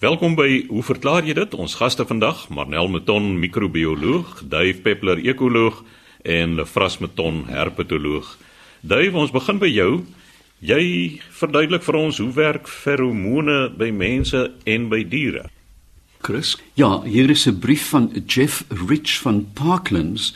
Welkom by Hoe verklaar jy dit? Ons gaste vandag, Marnel Meton, microbioloog, Dave Peppler, ekoloog en Lefras Meton, herpetoloog. Dave, ons begin by jou. Jy verduidelik vir ons hoe werk feromone by mense en by diere. Chris, ja, hier is 'n brief van Jeff Rich van Parklands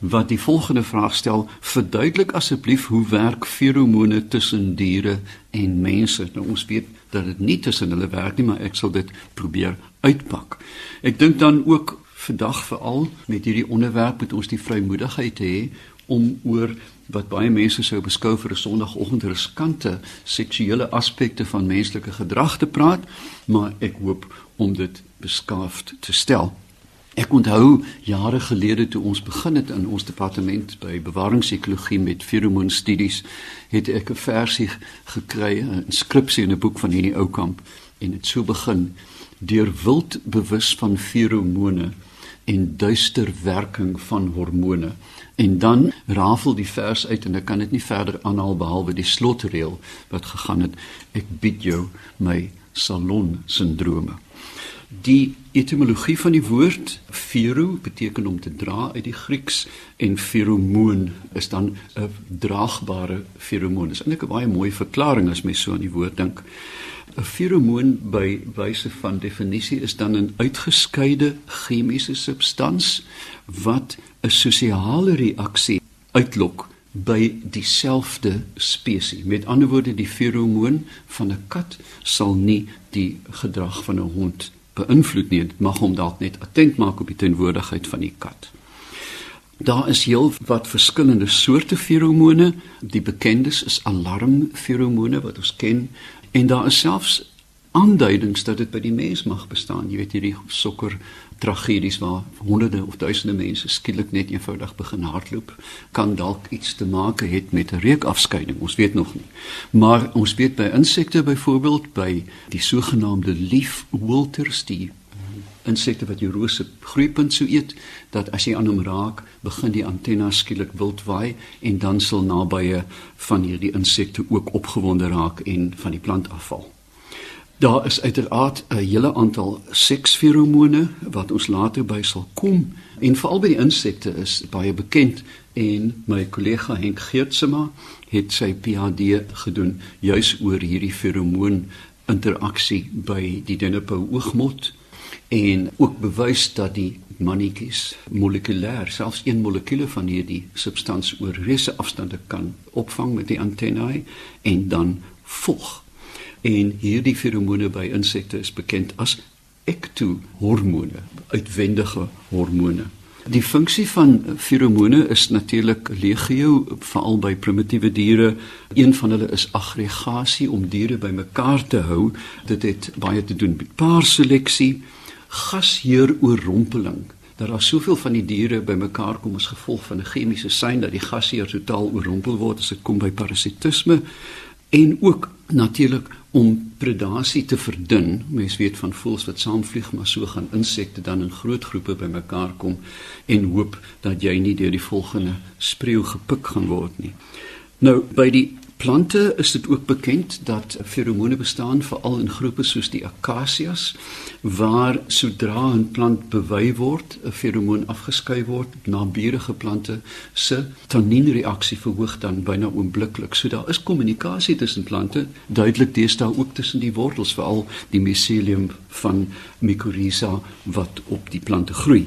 wat die volgende vraag stel: Verduidelik asseblief hoe werk feromone tussen diere en mense? Nou ons weet dat dit nie tussen hulle werk nie, maar ek sal dit probeer uitpak. Ek dink dan ook vandag veral met hierdie onderwerp moet ons die vrymoedigheid hê om oor wat baie mense sou beskou vir 'n sonoggend riskante seksuele aspekte van menslike gedrag te praat, maar ek hoop om dit beskaafd te stel. Ek onthou jare gelede toe ons begin het in ons departement by bewaringsekologie met feromoonstudies, het ek 'n versie gekry, 'n inskripsie in 'n boek van hierdie ou kamp en dit so begin: Deur wild bewus van feromone en duister werking van hormone. En dan rafel die vers uit en ek kan dit nie verder aanhaal behalwe die slotreël wat gegaan het: Ek bied jou my salon sindrome. Die etimologie van die woord fero beteken om te dra uit die Grieks en feromoon is dan 'n draagbare feromoon. Dis eintlik 'n baie mooi verklaring as mens so aan die woord dink. 'n Feromoon by wyse van definisie is dan 'n uitgeskeide chemiese substans wat 'n sosiale reaksie uitlok by dieselfde spesies. Met ander woorde, die feromoon van 'n kat sal nie die gedrag van 'n hond beïnvloed nie. Dit mag hom dalk net attent maak op die teenwoordigheid van die kat. Daar is heel wat verskillende soorte feromone. Die bekendes is alarmferomone wat ons ken en daar is selfs aanduidings dat dit by die mens mag bestaan. Jy weet hierdie sokker tragedies waar honderde of duisende mense skielik net eenvoudig begin hardloop, kan dalk iets te maak hê met 'n reukafskeiding. Ons weet nog nie. Maar ons weet by insekte byvoorbeeld by die sogenaamde leafwilters die insekte wat die rose groeipunt sou eet dat as jy aan hom raak begin die antenna skielik wild waai en dan sal nabye van hierdie insekte ook opgewonde raak en van die plant afval. Daar is uiteraard 'n hele aantal seksferomone wat ons later by sal kom. En veral by die insekte is baie bekend. En my kollega Henk Geertsema het sy PhD gedoen juis oor hierdie feromoon interaksie by die dennepou oogmot. En ook bewys dat die mannetjies molekulêr selfs een molekuule van hierdie substans oor reuse afstande kan opvang met die antennae en dan volg en hierdie feromone by insekte is bekend as ektohormone, uitwendige hormone. Die funksie van feromone is natuurlik legio veral by primitiewe diere. Een van hulle is aggregasie om diere bymekaar te hou. Dit het baie te doen met paarseleksie, gasheeroorrompeling. Daar is soveel van die diere bymekaar kom as gevolg van 'n chemiese sein dat die gasheer totaal oorrompel word as dit kom by parasitisme en ook natuurlik om predasie te verdun. Mens weet van voëls wat saamvlieg, maar so gaan insekte dan in groot groepe bymekaar kom en hoop dat jy nie deur die volgende spreeu gepik gaan word nie. Nou by die plante is dit ook bekend dat feromone bestaan veral in groepe soos die akasias waar sodra 'n plant bewy word, 'n feromoon afgeskei word, naburige plante se tannienreaksie verhoog dan byna oombliklik. So daar is kommunikasie tussen plante, duidelik deesdae ook tussen die wortels veral die miselium van mycorrhiza wat op die plante groei.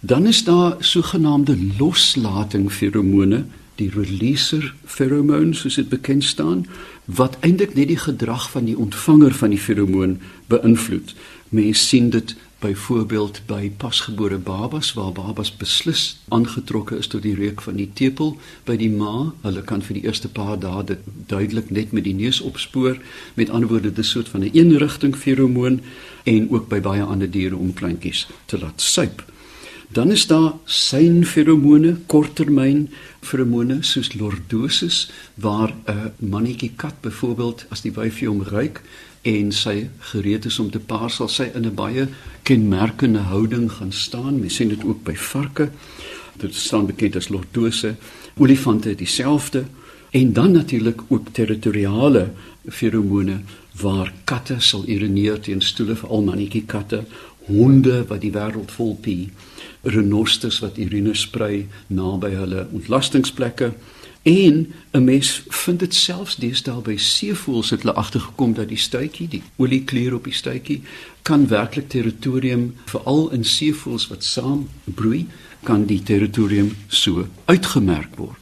Dan is daar sogenaamde loslating feromone die releaser feromoon soos dit bekend staan wat eintlik net die gedrag van die ontvanger van die feromoon beïnvloed. Mense sien dit byvoorbeeld by pasgebore babas waar babas beslis aangetrokke is tot die reuk van die tepel by die ma. Hulle kan vir die eerste paar dae dit duidelik net met die neus opspoor. Met ander woorde, dit is 'n soort van 'n eenrigting feromoon en ook by baie ander diere om kleintjies te laat suip. Dan is daar synferomone, korttermyn feromone soos lordosis waar 'n mannetjie kat byvoorbeeld as die wyfie hom ruik en sy gereed is om te paar sal sy in 'n baie kenmerkende houding gaan staan. Mens sien dit ook by varke. Dit staan bekend as lordose. Olifante dieselfde en dan natuurlik ook territoriale feromone waar katte sal urineer teen stoele vir al mannetjie katte, honde wat die wêreld vol pie, renosters wat urine sprei naby hulle ontlastingsplekke. En 'n mens vind dit selfs deesdae by seevoëls het hulle agtergekom dat die stuitjie, die oliekleer op die stuitjie, kan werklik territorium veral in seevoëls wat saam broei, kan die territorium so uitgemerk word.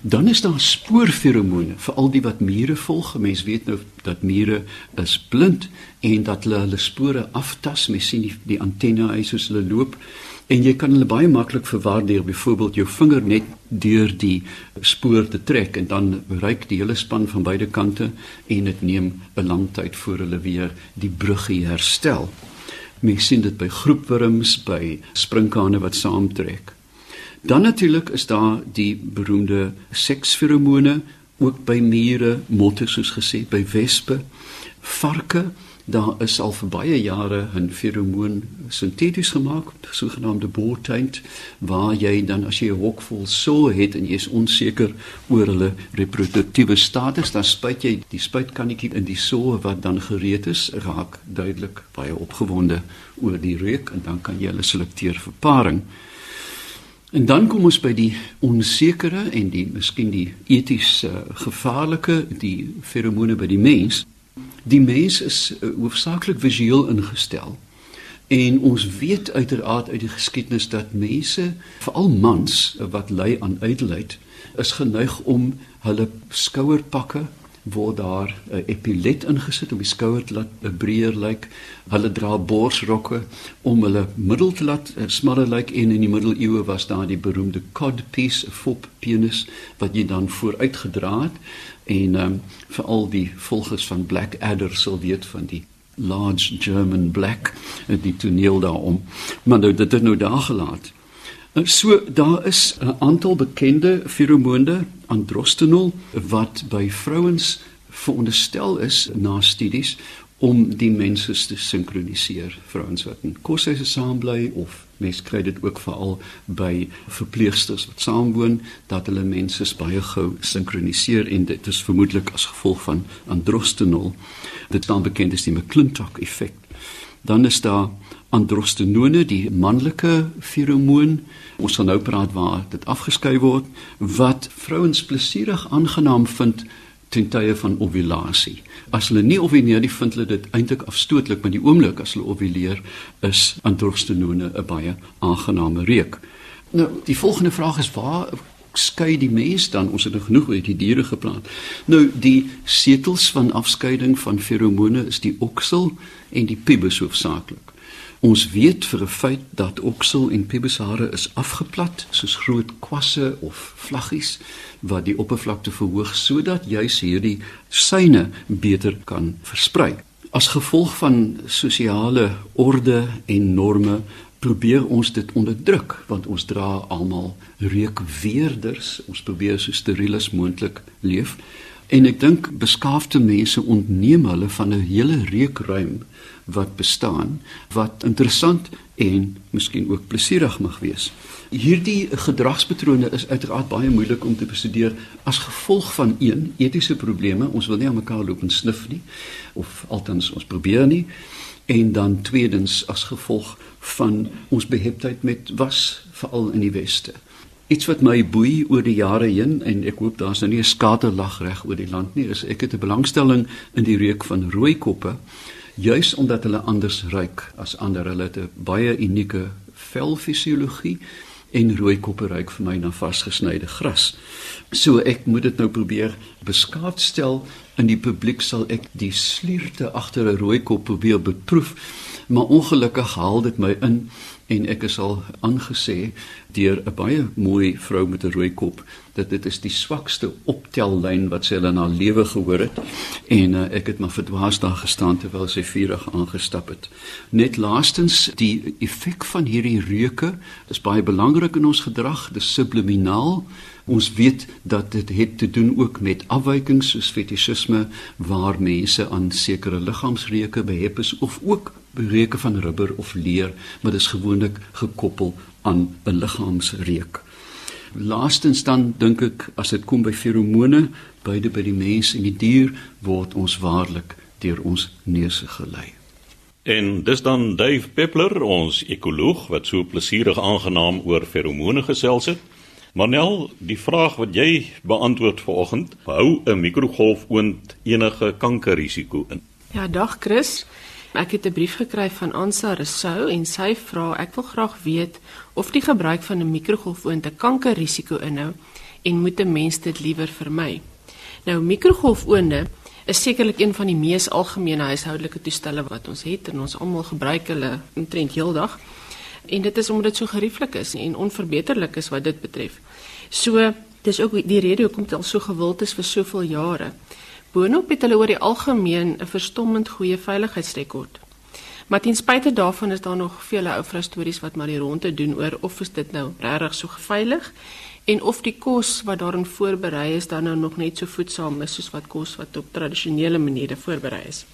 Dan is daar spoorferomone vir al die wat mure volg. Mense weet nou dat mure is blind en dat hulle hulle spore aftas. Mens sien die, die antenne hy soos hulle loop en jy kan hulle baie maklik verwar deur byvoorbeeld jou vinger net deur die spoor te trek en dan bereik die hele span van beide kante en dit neem 'n lang tyd voor hulle weer die bruggie herstel. Mens sien dit by groepwurms, by sprinkane wat saamtrek. Dan natuurlik is daar die beroemde seksferomone ook by mure, motte soos gesê, by wespe, varke. Daar is al vir baie jare 'n feromoon sinteties gemaak, sogenaamde boortuint, waar jy dan as jy 'n hok vol so het en jy is onseker oor hulle reproduktiewe status, dan spuit jy die spuitkannetjie in die so wat dan gereed is, raak duidelik baie opgewonde oor die reuk en dan kan jy hulle selekteer vir paring. En dan kom ons by die onsekere en die miskien die eties uh, gevaarlike die feromone by die mens. Die mens is uh, hoofsaaklik visueel ingestel. En ons weet uiteraard uit die geskiedenis dat mense, veral mans wat ly aan ydelheid, is geneig om hulle skouerpakke word daar 'n epilet ingesit om die skouer te laat breër lyk. Hulle dra borsrokke om hulle middel te laat smaller lyk en in die middeleeue was daar die beroemde codpiece, 'n fop penis wat jy dan vooruit gedra het en ehm um, vir al die volgers van Blackadder sal weet van die large German black die toneel daarom. Maar nou dit het nou daar gelaat. So daar is 'n aantal bekende feromoone androstenol wat by vrouens veronderstel is na studies om die mense te sinkroniseer vrouens wat in koshuise saam bly of mens kry dit ook veral by verpleegsters wat saamwoon dat hulle mense baie gou sinkroniseer en dit is vermoedelik as gevolg van androstenol. Dit staan bekend as die McClintock effek dan is daar androstenone die manlike feromoon Ons gaan nou praat waar dit afgeskei word wat vrouens plesierig aangenaam vind ten tye van ovulasie. As hulle nie ovuleer nie, vind hulle dit eintlik afstootlik, maar die oomblik as hulle ovuleer is androstenone 'n baie aangename reuk. Nou, die volgende vraag is waar skei die mens dan ons het nou genoeg oor die diere gepraat. Nou die setels van afskeiding van feromone is die oksel en die pubis hoofsaaklik. Ons weet vir 'n feit dat oksel en pubishare is afgeplat soos groot kwasse of vlaggies wat die oppervlakte verhoog sodat juis hierdie syne beter kan versprei. As gevolg van sosiale orde en norme probeer ons dit onderdruk want ons dra almal reukweerders. Ons probeer so steriel as moontlik leef. En ek dink beskaafde mense ontneem hulle van 'n hele reukruim wat bestaan wat interessant en miskien ook plesierig mag wees. Hierdie gedragspatrone is uiteraard baie moeilik om te bestudeer as gevolg van een etiese probleme. Ons wil nie aan mekaar loop en snif nie of althans ons probeer nie. En dan tweedens as gevolg van ons beheptheid met was veral in die weste. Iets wat my boei oor die jare heen en ek hoop daar's nou nie 'n skaterlag reg oor die land nie, is ek het 'n belangstelling in die reuk van rooikoppe, juis omdat hulle anders ruik as ander. Hulle het 'n baie unieke velfisiologie en rooikoppe ruik vir my na vasgesnyde gras. So ek moet dit nou probeer beskaafd stel in die publiek sal ek die slierte agter 'n rooikop probeer beproef, maar ongelukkig haal dit my in en ek is al aangesê deur 'n baie mooi vrou met 'n rooi kop dat dit is die swakste optellyn wat sy in haar lewe gehoor het en uh, ek het maar verdwaas daar gestaan terwyl sy vurig aangestap het. Net laastens die effek van hierdie reuke is baie belangrik in ons gedrag, dis subliminaal. Ons weet dat dit het te doen ook met afwykings soos fetishisme waar mense aan sekere liggaamsreuke behep is of ook reuke van rubber of leer, maar dit is gewoonlik gekoppel aan 'n liggaamsreuk. Laastens dan dink ek as dit kom by feromone, beide by die mens en die dier word ons waarlik deur ons neuse gelei. En dis dan Dave Peppler, ons ekoloog wat so plesierig aangenaam oor feromone gesels het. Manel, die vraag wat jy beantwoord vanoggend, hou 'n mikrogolfoond enige kankerrisiko in? Ja, dag Chris. Ek het 'n brief gekry van Ansa Resou en sy vra ek wil graag weet of die gebruik van 'n mikrogolfoond 'n kankerrisiko inhou en moet 'n mens dit liewer vermy. Nou mikrogolfoonde is sekerlik een van die mees algemene huishoudelike toestelle wat ons het en ons almal gebruik hulle omtrent heeldag. En dit is omdat dit so gerieflik is en onverbeterlik is wat dit betref. So, dis ook die rede hoekom dit al so gewild is vir soveel jare. Boonop het hulle oor die algemeen 'n verstommend goeie veiligheidsrekord. Maar ten spyte daarvan is daar nog vele ou vrou stories wat maar die ronde doen oor of is dit nou regtig so veilig en of die kos wat daarin voorberei is dan nou nog net so voedsaam is soos wat kos wat op tradisionele maniere voorberei is.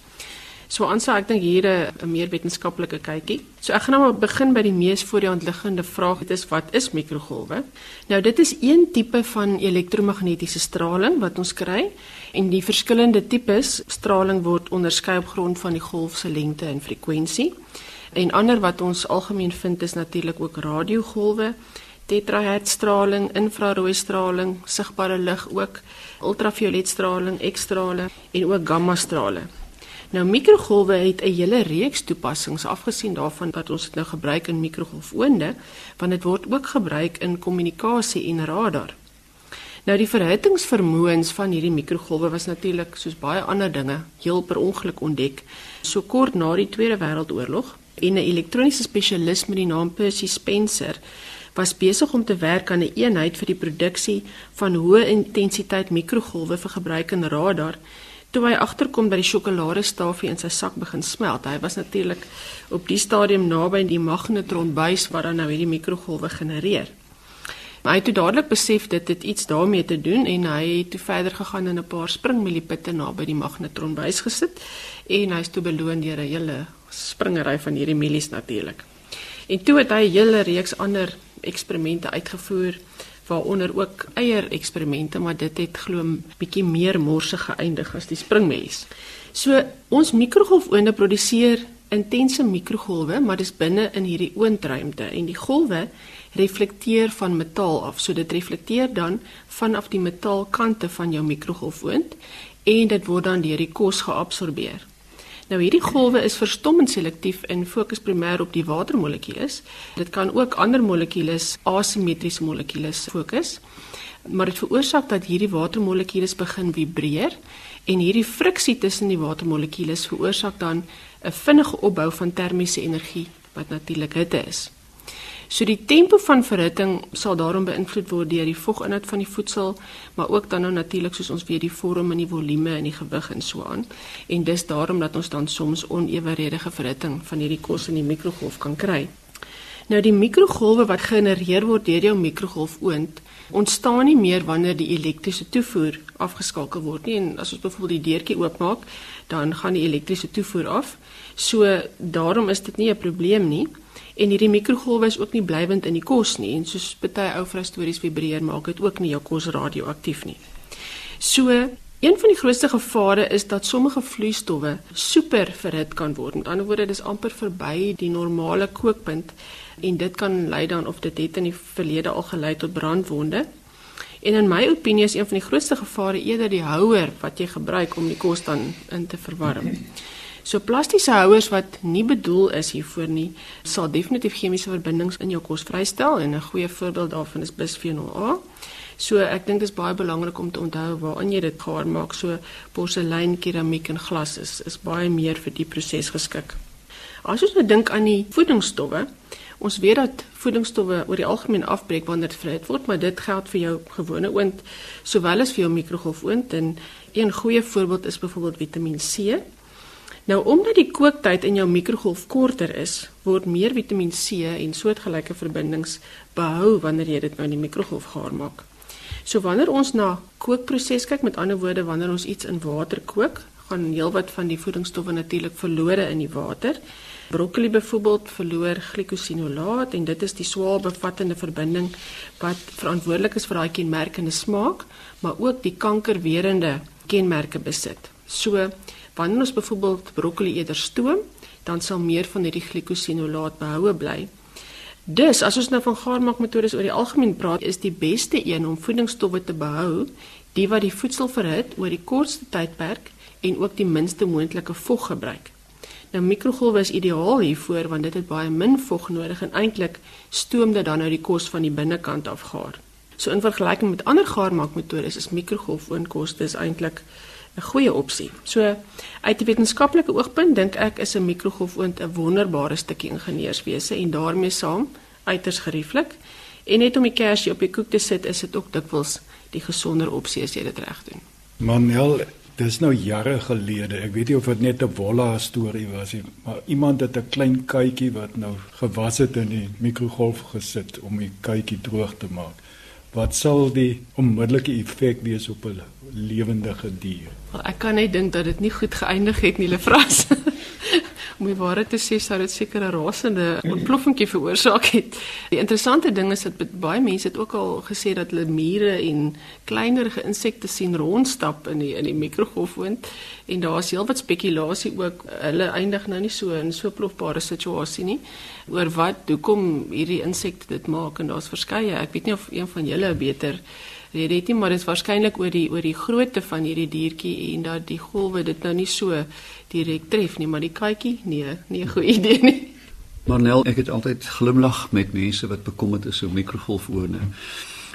So aansa ek dink hier 'n meer wetenskaplike kykie. So ek gaan nou maar begin by die mees voor die hand liggende vraag. Dit is wat is mikrogolwe? Nou dit is een tipe van elektromagnetiese straling wat ons kry en die verskillende tipes straling word onderskei op grond van die golf se lengte en frekwensie. En ander wat ons algemeen vind is natuurlik ook radiogolwe, tetrahertzstraling, infrarooi straling, sigbare lig ook, ultravioletstraling, X-strale en ook gamma-strale. Nou mikrogolwe het 'n hele reeks toepassings afgesien daarvan wat ons dit nou gebruik in mikrogolfoonde, want dit word ook gebruik in kommunikasie en radar. Nou die verhittingsvermoëns van hierdie mikrogolwe was natuurlik soos baie ander dinge heel per ongeluk ontdek so kort na die Tweede Wêreldoorlog en 'n elektroniese spesialis met die naam Percy Spencer was besig om te werk aan 'n een eenheid vir die produksie van hoë intensiteit mikrogolwe vir gebruik in radar. Toe hy agterkom dat die sjokoladestafie in sy sak begin smelt, hy was natuurlik op die stadium naby die magnetronbuis wat dan nou hierdie mikrogolwe genereer. Maar hy het dadelik besef dit het iets daarmee te doen en hy het toe verder gegaan en 'n paar springmiliepitte naby die magnetronbuis gesit en hy is toe beloon deur 'n hele springery van hierdie milies natuurlik. En toe het hy 'n hele reeks ander eksperimente uitgevoer waaronder ook eier eksperimente maar dit het glo 'n bietjie meer morsig geëindig as die springmilies. So ons mikrogolfoonde produseer intense mikrogolwe maar dis binne in hierdie oondruimte en die golwe reflekteer van metaal af. So dit reflekteer dan vanaf die metaalkante van jou mikrogolfoond en dit word dan deur die kos geabsorbeer. Nou hierdie golwe is verstommend selektief en fokus primêr op die watermolekules. Dit kan ook ander molekules, asimmetriese molekules fokus. Maar dit veroorsaak dat hierdie watermolekules begin vibreer en hierdie friksie tussen die watermolekules veroorsaak dan 'n vinnige opbou van termiese energie wat natuurlik hitte is. So die tempo van verhitting sal daarom beïnvloed word deur die voginhoud van die voedsel, maar ook dan nou natuurlik soos ons weet die vorm en die volume en die gewig en so aan. En dis daarom dat ons dan soms oneweredige verhitting van hierdie kos in die mikrogolf kan kry. Nou die mikrogolwe wat genereer word deur jou mikrogolfoond ontstaan nie meer wanneer die elektriese toevoer afgeskakel word nie en as ons byvoorbeeld die deurtjie oopmaak, dan gaan die elektriese toevoer af. So daarom is dit nie 'n probleem nie. En hierdie mikrogolwe is ook nie blywend in die kos nie en soos baie ou vrou stories vibreer maak dit ook nie jou kos radioaktief nie. So een van die grootste gevare is dat sommige vloeistowwe super verhit kan word. Met ander woorde dis amper verby die normale kookpunt en dit kan lei dan of dit het in die verlede al gelei tot brandwonde. En in my opinie is een van die grootste gevare eerder die houer wat jy gebruik om die kos dan in te verwarm. So plastiese houers wat nie bedoel is hiervoor nie, sal definitief chemiese verbindings in jou kos vrystel en 'n goeie voorbeeld daarvan is bisphenol A. So ek dink dit is baie belangrik om te onthou waarin jy dit gaar maak. So porselein, keramiek en glas is is baie meer vir die proses geskik. As ons nou dink aan die voedingsstowwe, ons weet dat voedingsstowwe oor die algemeen afbreek wanneer dit verhit word, maar dit geld vir jou gewone oond sowel as vir jou mikrogolfoond en een goeie voorbeeld is byvoorbeeld Vitamiin C. Nou omdat die kooktyd in jou mikrogolf korter is, word meer Vitamiin C en soortgelyke verbindings behou wanneer jy dit nou in die mikrogolf gaar maak. So wanneer ons na kookproses kyk, met ander woorde wanneer ons iets in water kook, gaan heelwat van die voedingsstowwe natuurlik verlore in die water. Broccoli byvoorbeeld verloor glikosinolaat en dit is die swaar bevattende verbinding wat verantwoordelik is vir daai kenmerkende smaak, maar ook die kankerwerende kenmerke besit. So Wanneer ons byvoorbeeld broccoli eerder stoom, dan sal meer van hierdie glikosinolaat behoue bly. Dus as ons nou van gaarmaakmetodes oor die algemeen praat, is die beste een om voedingsstowwe te behou, die wat die voedsel verhit oor die kortste tydperk en ook die minste moontlike vog gebruik. Nou mikrogolwe is ideaal hiervoor want dit het baie min vog nodig en eintlik stoom dit dan nou die kos van die binnekant af gaar. So in vergelyking met ander gaarmaakmetodes is mikrogolfoonkoste is eintlik 'n goeie opsie. So uit 'n wetenskaplike oogpunt dink ek is 'n mikrogolfoond 'n wonderbare stukkie ingenieurswese en daarmee saam uiters gerieflik. En net om die kersie op die koek te sit, is dit ook dikwels die gesonder opsie as jy dit reg doen. Manel, dis nou jare gelede. Ek weet nie of dit net 'n wolla storie was nie, maar iemand het 'n klein kuitjie wat nou gewas het in die mikrogolf gesit om die kuitjie droog te maak. Wat sal die onmiddellike effek wees op 'n lewendige dier? Wel, ek kan net dink dat dit nie goed geëindig het nie, Lefras. om die waarheid te sê sou dit seker 'n rasende ontploffingkie veroorsaak het. Die interessante ding is dat baie mense het ook al gesê dat hulle mure en kleinerige insekte sien rondstap in die in die mikrogolfoond en daar's heelwat spekulasie ook. Hulle eindig nou nie so in so plofbare situasie nie. Oor wat hoekom hierdie insekte dit maak en daar's verskeie. Ek weet nie of een van julle beter rede het nie, maar dit is waarskynlik oor die oor die grootte van hierdie diertjie en dat die golwe dit nou nie so direk tref nie, maar die katjie, nee, nie 'n goeie idee nie. Marnel, ek het altyd glimlag met mense wat bekommerd is oor mikrogolfoone.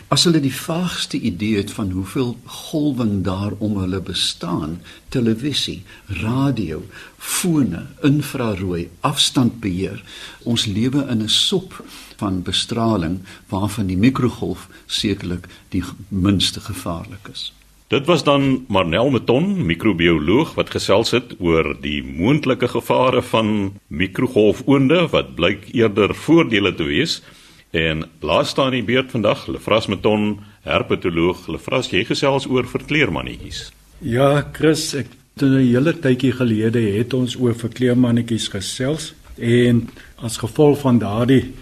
As hulle die vaagste idee het van hoeveel golwing daar om hulle bestaan, televisie, radio, fone, infrarooi, afstandbeheer, ons lewe in 'n sop van bestraling waarvan die mikrogolf sekerlik die minste gevaarlik is. Dit was dan Marnel Meton, microbioloog wat gesels het oor die moontlike gevare van mikrogolfoonde wat blyk eerder voordele te wees. En laas staan die beurt vandag, Lefras Meton, herpetoloog. Lefras, jy gesels oor verkleermannetjies. Ja, Chris, ek het 'n hele tydjie gelede het ons oor verkleermannetjies gesels en as gevolg van daardie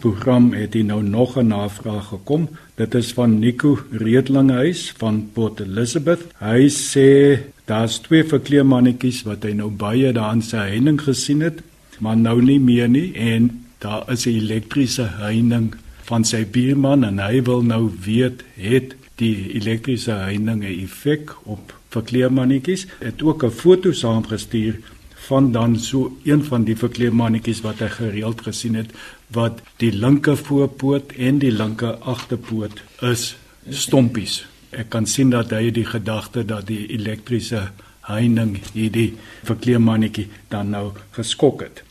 program het hier nou nog 'n navraag gekom. Dit is van Nico Redlinghuis van Port Elizabeth. Hy sê daar's twee verkleermannetjies wat hy nou baie daar in sy heining gesien het, maar nou nie meer nie en daar is 'n elektriese heining van sy buurman en hy wil nou weet het die elektriese heining 'n effek op verkleermannetjies. Het ook 'n foto saamgestuur van dan so een van die verkleermannetjies wat hy gereeld gesien het wat die linker voorpoot en die linker agterpoot is stompies. Ek kan sien dat hy die gedagte dat die elektriese heining hierdie verkleermannetjie dan nou geskok het.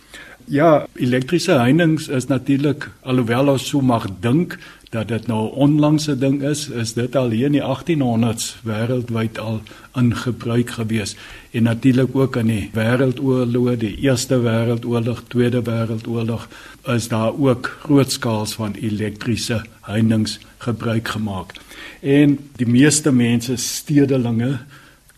Ja, elektriese heininge is natuurlik alhoewel ons so mag dink dat dit nou 'n onlangse ding is, is dit al hier in die 1800s wêreldwyd al in gebruik gewees en natuurlik ook in die wêreldoorloë, die Eerste Wêreldoorlog, Tweede Wêreldoorlog, is daar ook grootskaals van elektriese heininge gebruik gemaak. En die meeste mense, stedelinge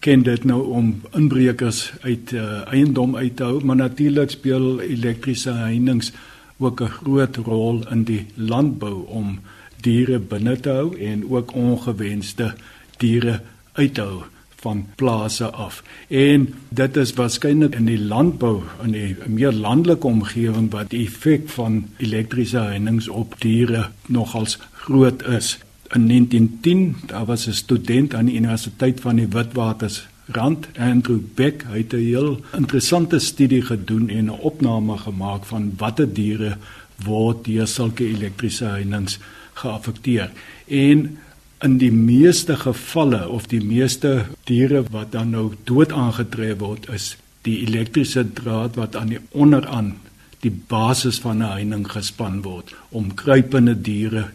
ken dit nou om inbrekers uit uh, eiendom uit te hou, maar natuurlik speel elektriese heininge ook 'n groot rol in die landbou om diere binne te hou en ook ongewenste diere uit te hou van plase af. En dit is waarskynlik in die landbou in die meer landelike omgewing wat die effek van elektriese heininge op diere nogals groot is. In 1910, daar was 'n student aan die Universiteit van die Witwaters Rand Andrew Beck het 'n heel interessante studie gedoen en 'n opname gemaak van watter diere word deur sulke elektriese heininge geaffekteer. En in die meeste gevalle of die meeste diere wat dan nou dood aangetref word is die elektriese draad wat aan die onderaan die basis van 'n heining gespan word om kruipende diere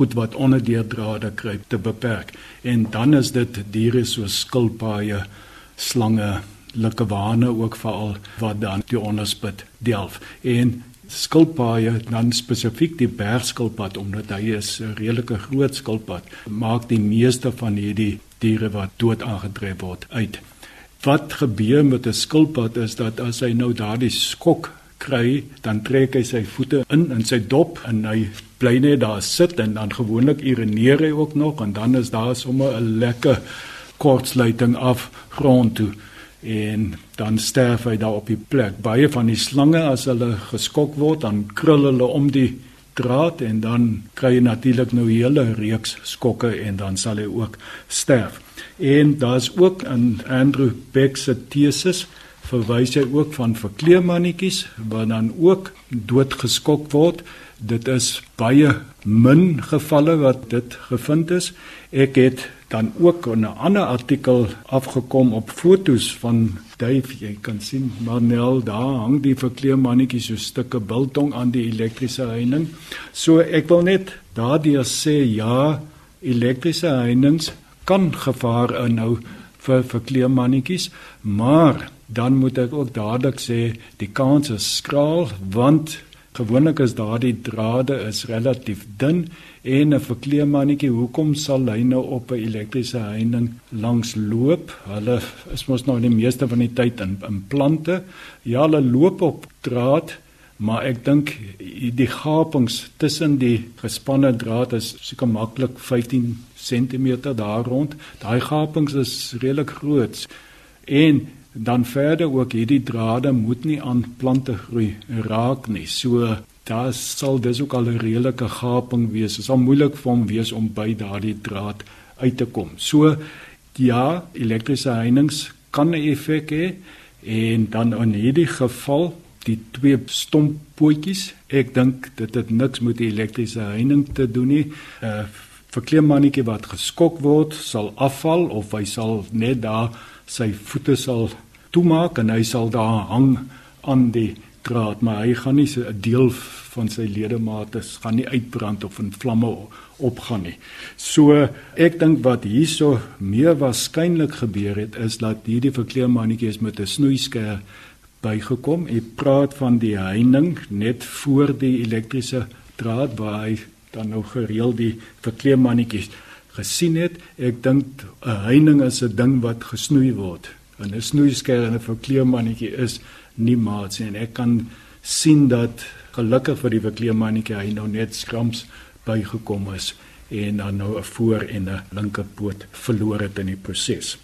goed wat onder deur drade kruip te beperk. En dan is dit diere soos skilpaaie, slange, likkewane ook veral wat dan die onderspit delf. En skilpaaie dan spesifiek die bergskilpad omdat hy is 'n redelike groot skilpad maak die meeste van hierdie diere wat dood aangetref word uit. Wat gebeur met 'n skilpad is dat as hy nou daardie skok kry, dan trek hy sy voete in in sy dop en hy bly net daar sit en dan gewoonlik urineer hy ook nog en dan is daar sommer 'n lekker kortsluiting af grond toe. en dan sterf hy daar op die plek. Baie van die slange as hulle geskok word, dan krul hulle om die draad en dan kry jy natuurlik nou 'n hele reeks skokke en dan sal hy ook sterf. En daar's ook in Andrew Beck se teses verwys hy ook van verkleemannetjies wat dan ook doodgeskok word. Dit is baie min gevalle wat dit gevind is. Ek het dan ook 'n ander artikel afgekom op fotos van Dave. Jy kan sien Manel daar hang die verkleemmannetjies so stukke biltong aan die elektriese heining. So ek wil net daardeur sê ja, elektriese heininge kan gevaar inhou vir verkleemmannetjies, maar dan moet ek ook dadelik sê die kans is skraal want Gewoonlik is daardie drade is relatief dun en 'n verkleemannetjie, hoekom sal hy nou op 'n elektriese heining langs loop? Hulle is mos nou die meeste van die tyd in in plante. Ja, hulle loop op draad, maar ek dink die gapings tussen die gespanne draad is seker maklik 15 cm daar rond. Daai gapings is redelik groot. En dan verder ook hierdie drade moet nie aan plante groei raak nie. So daar sal dis ook al 'n redelike gaping wees. Dit sal moeilik vir hom wees om by daardie draad uit te kom. So ja, elektriese heininge kan 'n effek hê en dan in hierdie geval die twee stomppootjies. Ek dink dit het niks met die elektriese heining te doen nie. uh, Verkleemmannetjie wat geskok word, sal afval of hy sal net daar sy voete sal toemaak en hy sal daar hang aan die draad maar hy gaan nie 'n deel van sy ledemate gaan nie uitbrand of in vlamme opgaan nie. So ek dink wat hierso meer waarskynlik gebeur het is dat hierdie verkleermannetjies met 'n snoeisker bygekom. Ek praat van die heining net voor die elektriese draad waar hy dan nou gereeld die verkleermannetjies gesien het. Ek dink 'n heining is 'n ding wat gesnoei word. En 'n snoeisker en 'n verkleemannetjie is nie maats nie. En ek kan sien dat gelukkig vir die verkleemannetjie hy nou net skrams bygekom is en dan nou 'n voor en 'n linkerpoot verloor het in die proses.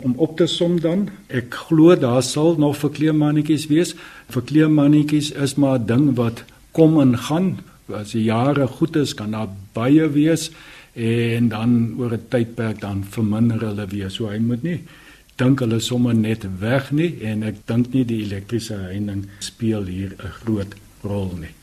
Om op te som dan, ek glo daar sal nog verkleemannetjies wees. Verkleemannetjies is maar 'n ding wat kom en gaan. As die jare goed is, kan daar baie wees en dan oor 'n tydperk dan verminder hulle weer. So hy moet nie dink hulle sommer net weg nie en ek dink nie die elektriese heining speel hier 'n groot rol nie.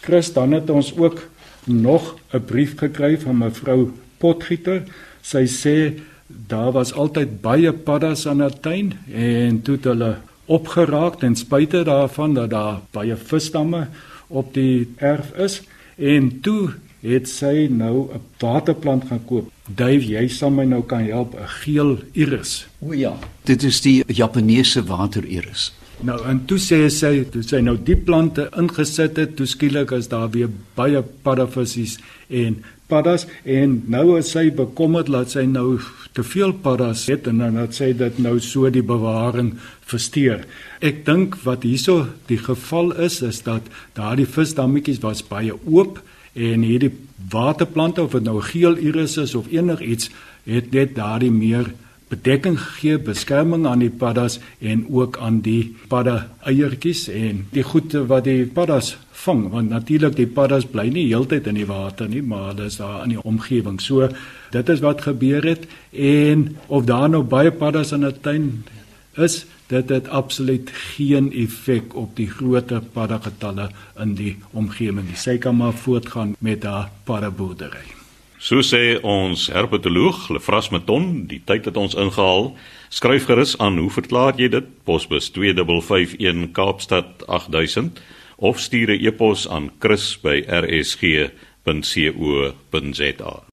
Chris, dan het ons ook nog 'n brief gekry van mevrou Potgieter. Sy sê daar was altyd baie paddas aan haar tuin en toe het hulle opgeraak ten spyte daarvan dat daar baie visstamme op die erf is en toe het sy nou 'n waterplant gaan koop. Dave, jy sal my nou kan help, 'n geel iris. O ja, dit is die Japaneese wateriris. Nou en toe sê sy, toe sy nou die plante ingesit het, toe skielik is daar weer baie paddavissies en paddas en nou is sy bekommerd dat sy nou te veel paddas het en dan dat sy dit nou so die bewaring versteur. Ek dink wat hierso die geval is is dat daardie visdammetjies was baie oop en hierdie waterplante of dit nou geel iris is of enigiets het net daardie meer bedekking gegee, beskerming aan die paddas en ook aan die padda eiertjies en die goede wat die paddas vang want natuurlik die paddas bly nie heeltyd in die water nie, maar hulle is daar in die omgewing. So dit is wat gebeur het en of daar nou baie paddas in 'n tuin is dit het absoluut geen effek op die groter paddagetalle in die omgewing. Sy kan maar voortgaan met haar paddaboerdery. So sê ons herpetoloog Lefras Meton, die tyd het ons ingehaal. Skryf gerus aan, hoe verklaar jy dit? Posbus 2551 Kaapstad 8000 of stuur 'n e-pos aan chris@rsg.co.za.